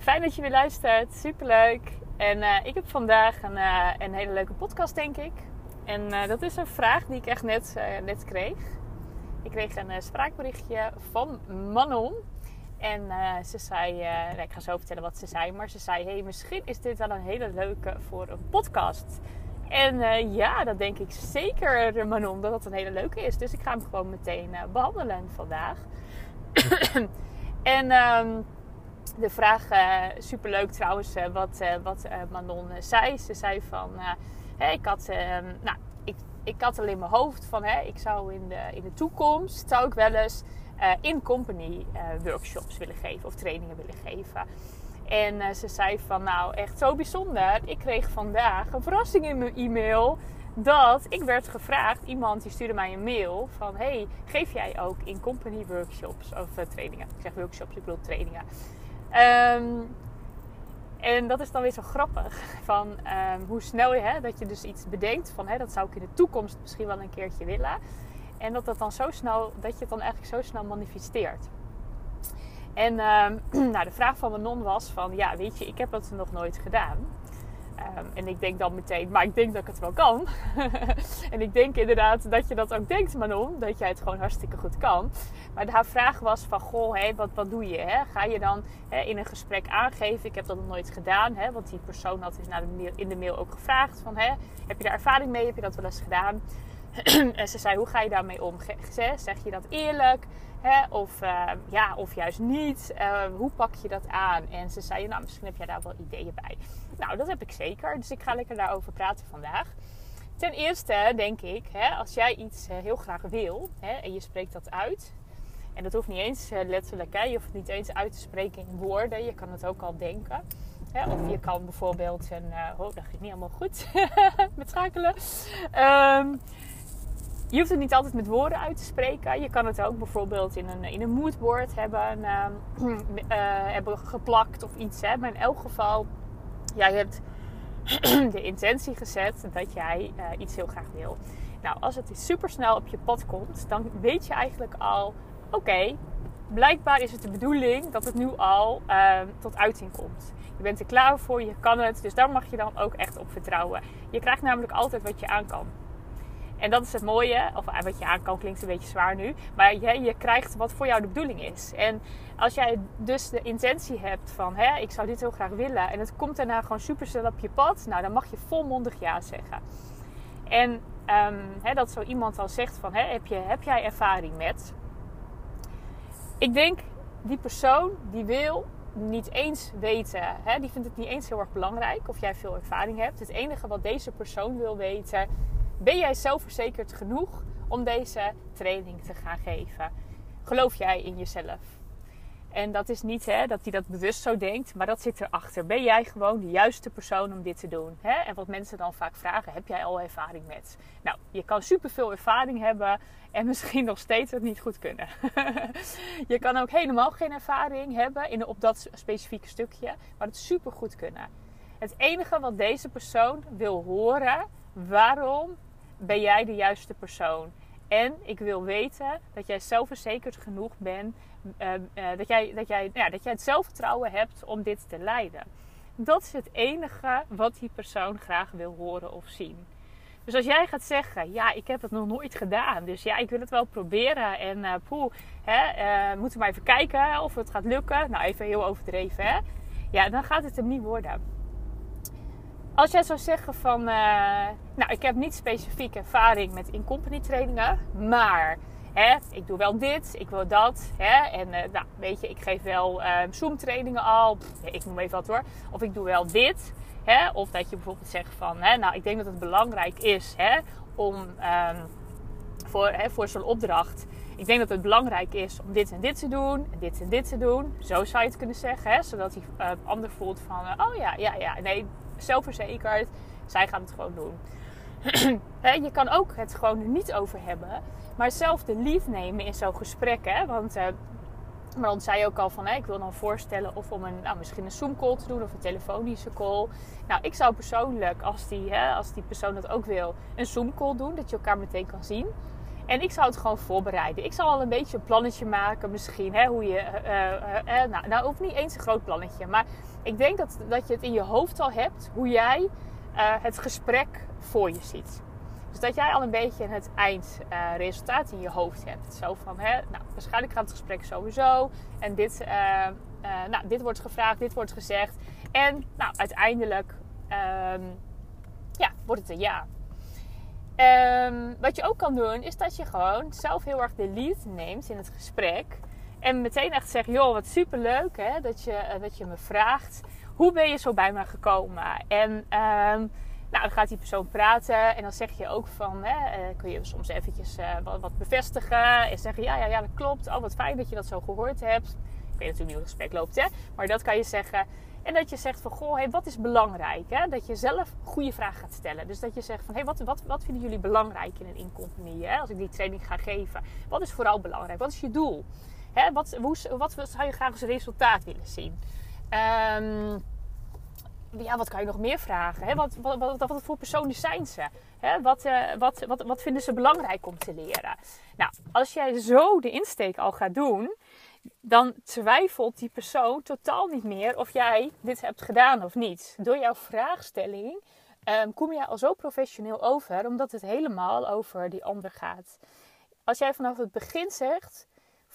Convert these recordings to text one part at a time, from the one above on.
Fijn dat je weer luistert. Superleuk. En uh, ik heb vandaag een, uh, een, hele leuke podcast, denk ik. En uh, dat is een vraag die ik echt net, net kreeg. Ik kreeg een spraakberichtje van Manon. En ze zei, nou, ik ga zo vertellen wat ze zei, maar ze zei: hey, misschien is dit wel een hele leuke voor een podcast. En ja, dat denk ik zeker, Manon, dat dat een hele leuke is. Dus ik ga hem gewoon meteen behandelen vandaag. en um, de vraag, uh, superleuk trouwens, uh, wat, uh, wat Manon zei. Ze zei van, ik, had, ehm, nou, ik, ik had al in mijn hoofd van, ik zou in de, in de toekomst, zou ik wel eens in-company workshops willen geven of trainingen willen geven. En ze zei van, nou echt zo bijzonder. Ik kreeg vandaag een verrassing in mijn e-mail dat ik werd gevraagd, iemand die stuurde mij een mail van hey, geef jij ook in company workshops of trainingen? Ik zeg workshops, ik bedoel trainingen. Um, en dat is dan weer zo grappig van um, hoe snel je, hè, dat je dus iets bedenkt van hè, dat zou ik in de toekomst misschien wel een keertje willen. En dat dat dan zo snel, dat je het dan eigenlijk zo snel manifesteert. En um, nou, de vraag van mijn non was van, ja weet je, ik heb dat nog nooit gedaan. Um, en ik denk dan meteen, maar ik denk dat ik het wel kan. en ik denk inderdaad dat je dat ook denkt, Manon. Dat jij het gewoon hartstikke goed kan. Maar haar vraag was van, goh, wat, wat doe je? Hè? Ga je dan hè, in een gesprek aangeven, ik heb dat nog nooit gedaan. Hè? Want die persoon had dus naar in de mail ook gevraagd van, hè, heb je daar ervaring mee? Heb je dat wel eens gedaan? en ze zei, hoe ga je daarmee om? Zeg je dat eerlijk? Hè? Of, uh, ja, of juist niet? Uh, hoe pak je dat aan? En ze zei, nou, misschien heb jij daar wel ideeën bij. Nou, dat heb ik zeker. Dus ik ga lekker daarover praten vandaag. Ten eerste denk ik, hè, als jij iets uh, heel graag wil hè, en je spreekt dat uit. En dat hoeft niet eens letterlijk, hè, je hoeft het niet eens uit te spreken in woorden. Je kan het ook al denken. Of je kan bijvoorbeeld een. oh, dat ging niet helemaal goed met schakelen. Um, je hoeft het niet altijd met woorden uit te spreken. Je kan het ook bijvoorbeeld in een, in een moodboard hebben, uh, uh, hebben geplakt of iets. Hè. Maar in elk geval, jij hebt de intentie gezet dat jij uh, iets heel graag wil. Nou, als het super snel op je pad komt, dan weet je eigenlijk al: oké, blijkbaar is het de bedoeling dat het nu al ehm, tot uiting komt. Je bent er klaar voor, je kan het, dus daar mag je dan ook echt op vertrouwen. Je krijgt namelijk altijd wat je aan kan. En dat is het mooie, of wat je aan kan klinkt een beetje zwaar nu, maar je, je krijgt wat voor jou de bedoeling is. En als jij dus de intentie hebt van, hè, ik zou dit heel graag willen, en het komt daarna gewoon super snel op je pad, nou dan mag je volmondig ja zeggen. En um, hè, dat zo iemand al zegt van, hè, heb, je, heb jij ervaring met? Ik denk, die persoon die wil niet eens weten, hè, die vindt het niet eens heel erg belangrijk of jij veel ervaring hebt. Het enige wat deze persoon wil weten ben jij zelfverzekerd genoeg om deze training te gaan geven? Geloof jij in jezelf? En dat is niet hè, dat hij dat bewust zo denkt, maar dat zit erachter. Ben jij gewoon de juiste persoon om dit te doen? Hè? En wat mensen dan vaak vragen, heb jij al ervaring met? Nou, je kan superveel ervaring hebben en misschien nog steeds het niet goed kunnen. je kan ook helemaal geen ervaring hebben in, op dat specifieke stukje, maar het super goed kunnen. Het enige wat deze persoon wil horen, waarom ben jij de juiste persoon. En ik wil weten dat jij zelfverzekerd genoeg bent. Uh, uh, dat, jij, dat, jij, ja, dat jij het zelfvertrouwen hebt om dit te leiden. Dat is het enige wat die persoon graag wil horen of zien. Dus als jij gaat zeggen, ja, ik heb het nog nooit gedaan. Dus ja, ik wil het wel proberen. En uh, poeh, hè, moeten we maar even kijken of het gaat lukken. Nou, even heel overdreven, hè. Ja, dan gaat het hem niet worden. Als jij zou zeggen van, uh, nou, ik heb niet specifiek ervaring met in-company trainingen, maar hè, ik doe wel dit, ik wil dat. Hè, en uh, nou, weet je, ik geef wel uh, Zoom trainingen al, ik noem even wat hoor. Of ik doe wel dit. Hè, of dat je bijvoorbeeld zegt van, hè, nou, ik denk dat het belangrijk is hè, om um, voor, hè, voor zo'n opdracht ik denk dat het belangrijk is om dit en dit te doen, en dit en dit te doen. Zo zou je het kunnen zeggen, hè? zodat uh, ander voelt van, oh ja, ja, ja, nee, zelfverzekerd, zij gaan het gewoon doen. je kan ook het gewoon niet over hebben, maar zelf de lead nemen in zo'n gesprek. Hè? Want uh, maar dan zei ook al van, ik wil dan voorstellen of om een, nou, misschien een Zoom call te doen of een telefonische call. Nou, ik zou persoonlijk, als die, hè, als die persoon dat ook wil, een Zoom call doen, dat je elkaar meteen kan zien. En ik zou het gewoon voorbereiden. Ik zal al een beetje een plannetje maken, misschien. Hè, hoe je, uh, uh, nou, nou, hoeft niet eens een groot plannetje. Maar ik denk dat, dat je het in je hoofd al hebt hoe jij het gesprek voor je ziet. Dus dat jij al een beetje het eindresultaat in je hoofd hebt. Zo van, hè, nou, waarschijnlijk gaat het gesprek sowieso. En dit, nou, dit wordt gevraagd, dit wordt gezegd. En nou, uiteindelijk ehm, ja, wordt het een ja. Um, wat je ook kan doen, is dat je gewoon zelf heel erg de lead neemt in het gesprek. En meteen echt zegt, joh, wat superleuk hè, dat je, uh, dat je me vraagt. Hoe ben je zo bij me gekomen? En um, nou, dan gaat die persoon praten en dan zeg je ook van, hè, uh, kun je soms eventjes uh, wat, wat, bevestigen. En zeggen, ja, ja, ja, dat klopt. Oh, wat fijn dat je dat zo gehoord hebt. Ik weet natuurlijk niet hoe het gesprek loopt, hè. Maar dat kan je zeggen. En dat je zegt van, goh, hey, wat is belangrijk? Hè? Dat je zelf goede vragen gaat stellen. Dus dat je zegt van, hey, wat, wat, wat vinden jullie belangrijk in een incompagnie? Als ik die training ga geven. Wat is vooral belangrijk? Wat is je doel? Hè? Wat, hoe, wat zou je graag als resultaat willen zien? Um, ja, wat kan je nog meer vragen? Hè? Wat, wat, wat, wat, voor personen zijn ze? Hè? Wat, uh, wat, wat, wat vinden ze belangrijk om te leren? Nou, als jij zo de insteek al gaat doen, dan twijfelt die persoon totaal niet meer of jij dit hebt gedaan of niet. Door jouw vraagstelling um, kom je al zo professioneel over, omdat het helemaal over die ander gaat. Als jij vanaf het begin zegt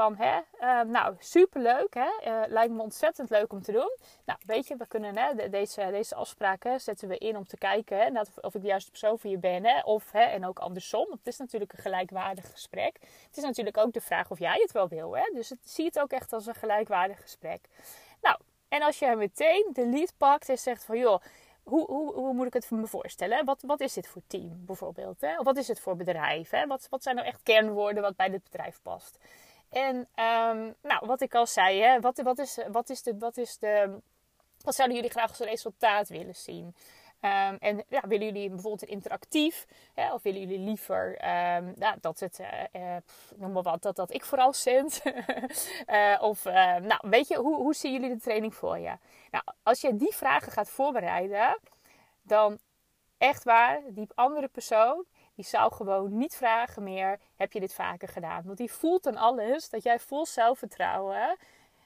van, hè, uh, nou, superleuk, hè, uh, lijkt me ontzettend leuk om te doen. Nou, weet je, we kunnen hè, deze, deze afspraken zetten we in om te kijken hè, of ik de juiste persoon voor je ben. Hè, of, hè, en ook andersom, het is natuurlijk een gelijkwaardig gesprek. Het is natuurlijk ook de vraag of jij het wel wil. Hè, dus het, zie het ook echt als een gelijkwaardig gesprek. Nou, en als je meteen de lead pakt en zegt van, joh, hoe, hoe, hoe, moet ik het me voorstellen? Wat, wat is dit voor team bijvoorbeeld? Hè? Of wat is het voor bedrijf? Hè? Wat, wat zijn nou echt kernwoorden wat bij dit bedrijf past? En um, nou, wat ik al zei, hè, wat, wat, is, wat, is de, wat, is de, wat zouden jullie graag als resultaat willen zien? Um, en ja, willen jullie bijvoorbeeld interactief? Hè, of willen jullie liever um, ja, dat het, uh, uh, noem maar wat, dat, ik vooral zend? uh, of, nou, weet je, hoe, hoe zien jullie de training voor je? Nou, als je die vragen gaat voorbereiden, dan echt waar, die andere persoon, die zou gewoon niet vragen meer: heb je dit vaker gedaan? Want die voelt dan alles dat jij vol zelfvertrouwen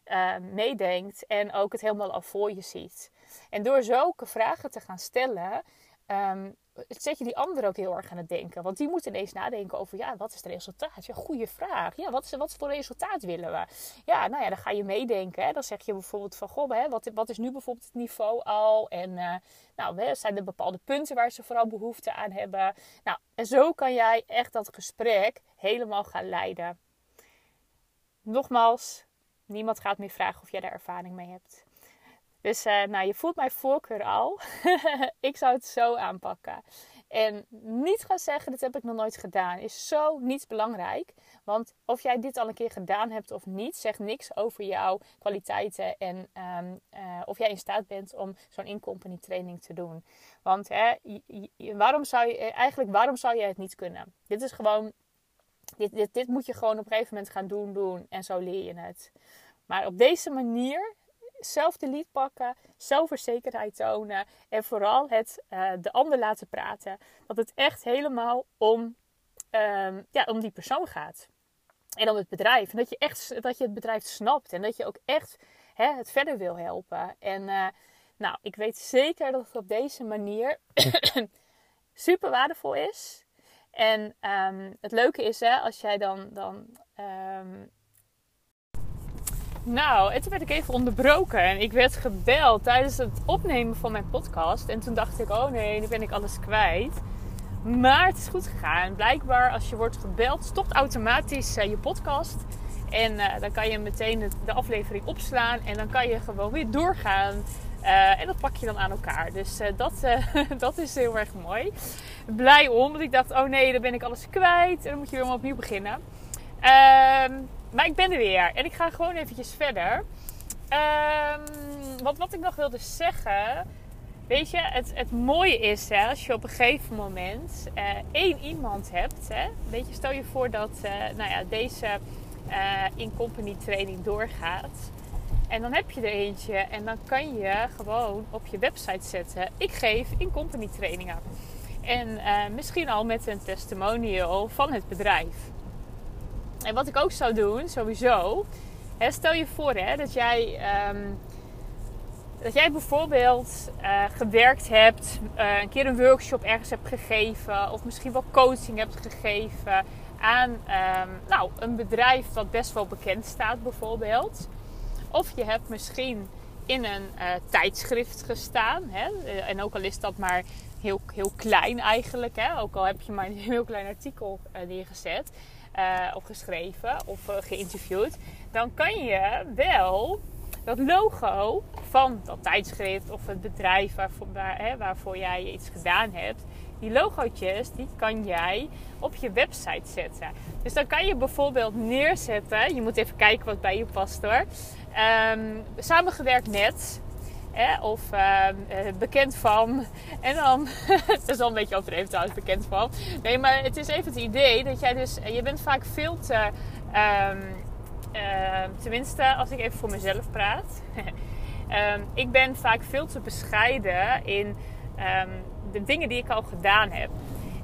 uh, meedenkt en ook het helemaal al voor je ziet. En door zulke vragen te gaan stellen, um, zet je die ander ook heel erg aan het denken. Want die moet ineens nadenken over, ja, wat is het resultaat? Ja, goede vraag. Ja, wat, is, wat voor resultaat willen we? Ja, nou ja, dan ga je meedenken. Hè. Dan zeg je bijvoorbeeld van, goh, hè, wat, wat is nu bijvoorbeeld het niveau al? En uh, nou, hè, zijn er bepaalde punten waar ze vooral behoefte aan hebben? Nou, en zo kan jij echt dat gesprek helemaal gaan leiden. Nogmaals, niemand gaat meer vragen of jij daar ervaring mee hebt. Dus uh, nou, je voelt mijn voorkeur al. ik zou het zo aanpakken. En niet gaan zeggen, dit heb ik nog nooit gedaan, is zo niet belangrijk. Want of jij dit al een keer gedaan hebt of niet, zegt niks over jouw kwaliteiten en um, uh, of jij in staat bent om zo'n in-company training te doen. Want hè, waarom zou je, eigenlijk, waarom zou je het niet kunnen? Dit is gewoon, dit, dit, dit moet je gewoon op een gegeven moment gaan doen, doen en zo leer je het. Maar op deze manier zelf de lead pakken, zelfverzekerheid tonen en vooral het uh, de ander laten praten. Dat het echt helemaal om, um, ja, om die persoon gaat. En om het bedrijf. En dat je, echt, dat je het bedrijf snapt. En dat je ook echt hè, het verder wil helpen. En uh, nou, ik weet zeker dat het op deze manier super waardevol is. En um, het leuke is, hè, als jij dan, dan um, nou, en toen werd ik even onderbroken en ik werd gebeld tijdens het opnemen van mijn podcast. En toen dacht ik, oh nee, nu ben ik alles kwijt. Maar het is goed gegaan. Blijkbaar als je wordt gebeld, stopt automatisch uh, je podcast. En uh, dan kan je meteen de, aflevering opslaan en dan kan je gewoon weer doorgaan. Uh, en dat pak je dan aan elkaar. Dus dat, dat is heel erg mooi. Blij om, want ik dacht, oh nee, dan ben ik alles kwijt. En dan moet je weer opnieuw beginnen. Ehm, maar ik ben er weer en ik ga gewoon eventjes verder. Um, wat, wat ik nog wilde zeggen. Weet je, het, het mooie is hè, als je op een gegeven moment uh, één iemand hebt. Hè, weet je, stel je voor dat uh, nou ja, deze uh, in-company training doorgaat. En dan heb je er eentje en dan kan je gewoon op je website zetten. Ik geef in-company trainingen. En misschien al met een testimonial van het bedrijf. En wat ik ook zou doen, sowieso. Stel je voor hè, dat jij. Um, dat jij bijvoorbeeld uh, gewerkt hebt, uh, een keer een workshop ergens hebt gegeven, of misschien wel coaching hebt gegeven aan um, nou, een bedrijf wat best wel bekend staat, bijvoorbeeld. Of je hebt misschien in een uh, tijdschrift gestaan. Hè? en ook al is dat maar heel, heel klein eigenlijk, hè? ook al heb je maar een heel klein artikel neergezet uh, of geschreven of uh, geïnterviewd, dan kan je wel dat logo van dat tijdschrift of het bedrijf waarvoor, waar, hè, waarvoor jij iets gedaan hebt, die logootjes, die kan jij op je website zetten. Dus dan kan je bijvoorbeeld neerzetten, je moet even kijken wat bij je past hoor. Um, samengewerkt met Of uh, bekend van. En dan, dat is al een beetje overdreven trouwens, bekend van. Nee, maar het is even het idee dat jij dus, je bent vaak veel te, um, uh, tenminste als ik even voor mezelf praat. ik ben vaak veel te bescheiden in de dingen die ik al gedaan heb.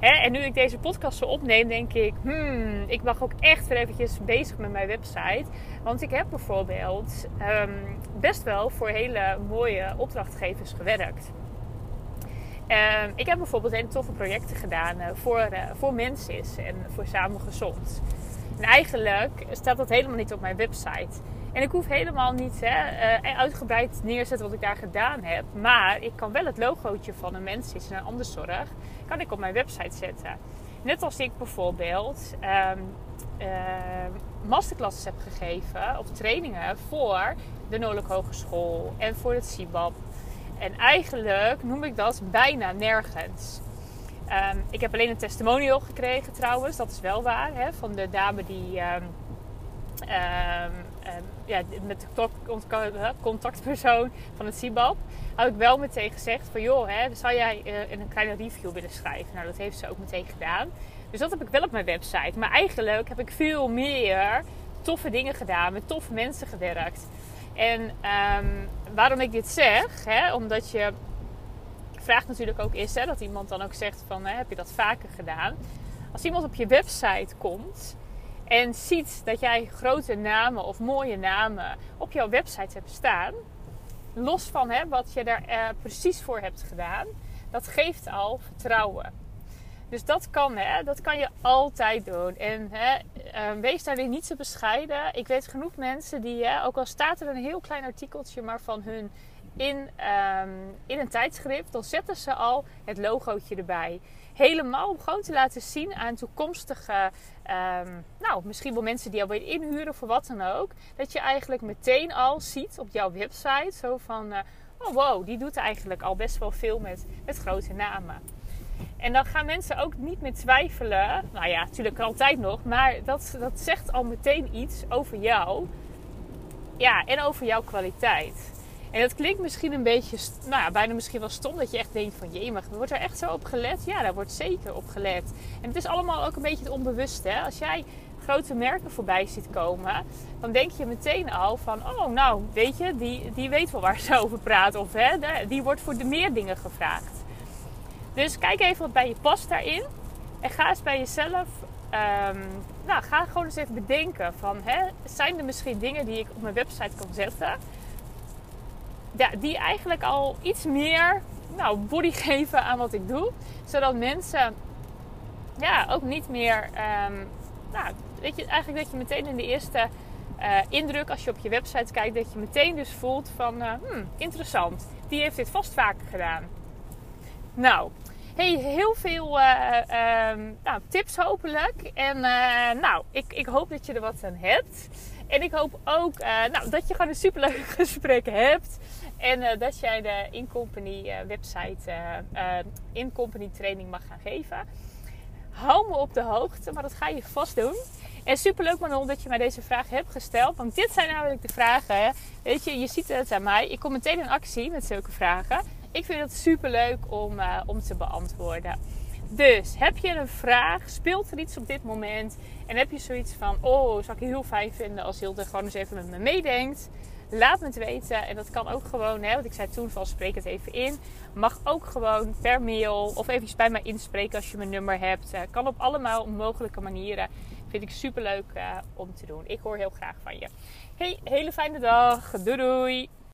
En nu ik deze podcast zo opneem, denk ik, hmm, ik mag ook echt weer eventjes bezig met mijn website. Want ik heb bijvoorbeeld um, best wel voor hele mooie opdrachtgevers gewerkt. Um, ik heb bijvoorbeeld hele toffe projecten gedaan uh, voor, uh, voor mensen en voor Samen Gezond. En eigenlijk staat dat helemaal niet op mijn website. En ik hoef helemaal niet hè, uh, uitgebreid neerzetten wat ik daar gedaan heb. Maar ik kan wel het logootje van een mens en een ander zorg kan ik op mijn website zetten. Net als ik bijvoorbeeld um, masterclasses heb gegeven of trainingen voor de Noordelijke Hogeschool en voor het CIBAB. En eigenlijk noem ik dat bijna nergens. Um, ik heb alleen een testimonial gekregen trouwens, dat is wel waar, hè, van de dame die ja, met de contactpersoon van het CIBAB had ik wel meteen gezegd van joh, hè, zou jij uh, een kleine review willen schrijven? Nou, dat heeft ze ook meteen gedaan. Dus dat heb ik wel op mijn website. Maar eigenlijk heb ik veel meer toffe dingen gedaan, met toffe mensen gewerkt. En um, waarom ik dit zeg, hè, omdat je vraagt natuurlijk ook is hè, dat iemand dan ook zegt van hè, heb je dat vaker gedaan? Als iemand op je website komt en ziet dat jij grote namen of mooie namen op jouw website hebt staan, los van hè, wat je daar uh, precies voor hebt gedaan, dat geeft al vertrouwen. Dus dat kan, hè, dat kan je altijd doen. En hè, uh, wees daarin niet zo bescheiden. Ik weet genoeg mensen die, hè, ook al staat er een heel klein artikeltje maar van hun in, um, in een tijdschrift, dan zetten ze al het logootje erbij. Helemaal om gewoon te laten zien aan toekomstige, um, nou misschien wel mensen die alweer inhuren voor wat dan ook. Dat je eigenlijk meteen al ziet op jouw website zo van, uh, oh wow, die doet eigenlijk al best wel veel met, met grote namen. En dan gaan mensen ook niet meer twijfelen. Nou ja, natuurlijk altijd nog. Maar dat, dat zegt al meteen iets over jou. Ja, en over jouw kwaliteit. En dat klinkt misschien een beetje, nou ja, bijna misschien wel stom. Dat je echt denkt van, jee, maar wordt er echt zo op gelet? Ja, daar wordt zeker op gelet. En het is allemaal ook een beetje het onbewuste. Als jij grote merken voorbij ziet komen, dan denk je meteen al van, oh nou, weet je, die, die weet wel waar ze over praat. Of hè, die wordt voor de meer dingen gevraagd. Dus kijk even wat bij je past daarin. En ga eens bij jezelf. Um, nou, ga gewoon eens even bedenken van, hè, zijn er misschien dingen die ik op mijn website kan zetten? Die eigenlijk al iets meer nou, body geven aan wat ik doe. Zodat mensen ja, ook niet meer. Um, nou, weet je, eigenlijk dat je meteen in de eerste uh, indruk, als je op je website kijkt, dat je meteen dus voelt van uh, hmm, interessant. Die heeft dit vast vaker gedaan. Nou, hey, heel veel uh, nou, tips hopelijk. En nou, ik, ik hoop dat je er wat aan hebt. En ik hoop ook nou, dat je gewoon een superleuk gesprek hebt. En dat jij de In-Company website In-Company training mag gaan geven. hou me op de hoogte, maar dat ga je vast doen. En superleuk Manon dat je mij deze vraag hebt gesteld. Want dit zijn namelijk de vragen. Weet je, je ziet het aan mij. Ik kom meteen in actie met zulke vragen. Ik vind het superleuk om, uh, om te beantwoorden. Dus heb je een vraag? Speelt er iets op dit moment? En heb je zoiets van: Oh, zou ik heel fijn vinden als Hilde gewoon eens even met me meedenkt? Laat me het weten. En dat kan ook gewoon, hè, want ik zei toen van spreek het even in. Mag ook gewoon per mail of eventjes bij mij inspreken als je mijn nummer hebt. Uh, kan op allemaal mogelijke manieren. Vind ik super leuk uh, om te doen. Ik hoor heel graag van je. Hey, hele fijne dag. Doei doei.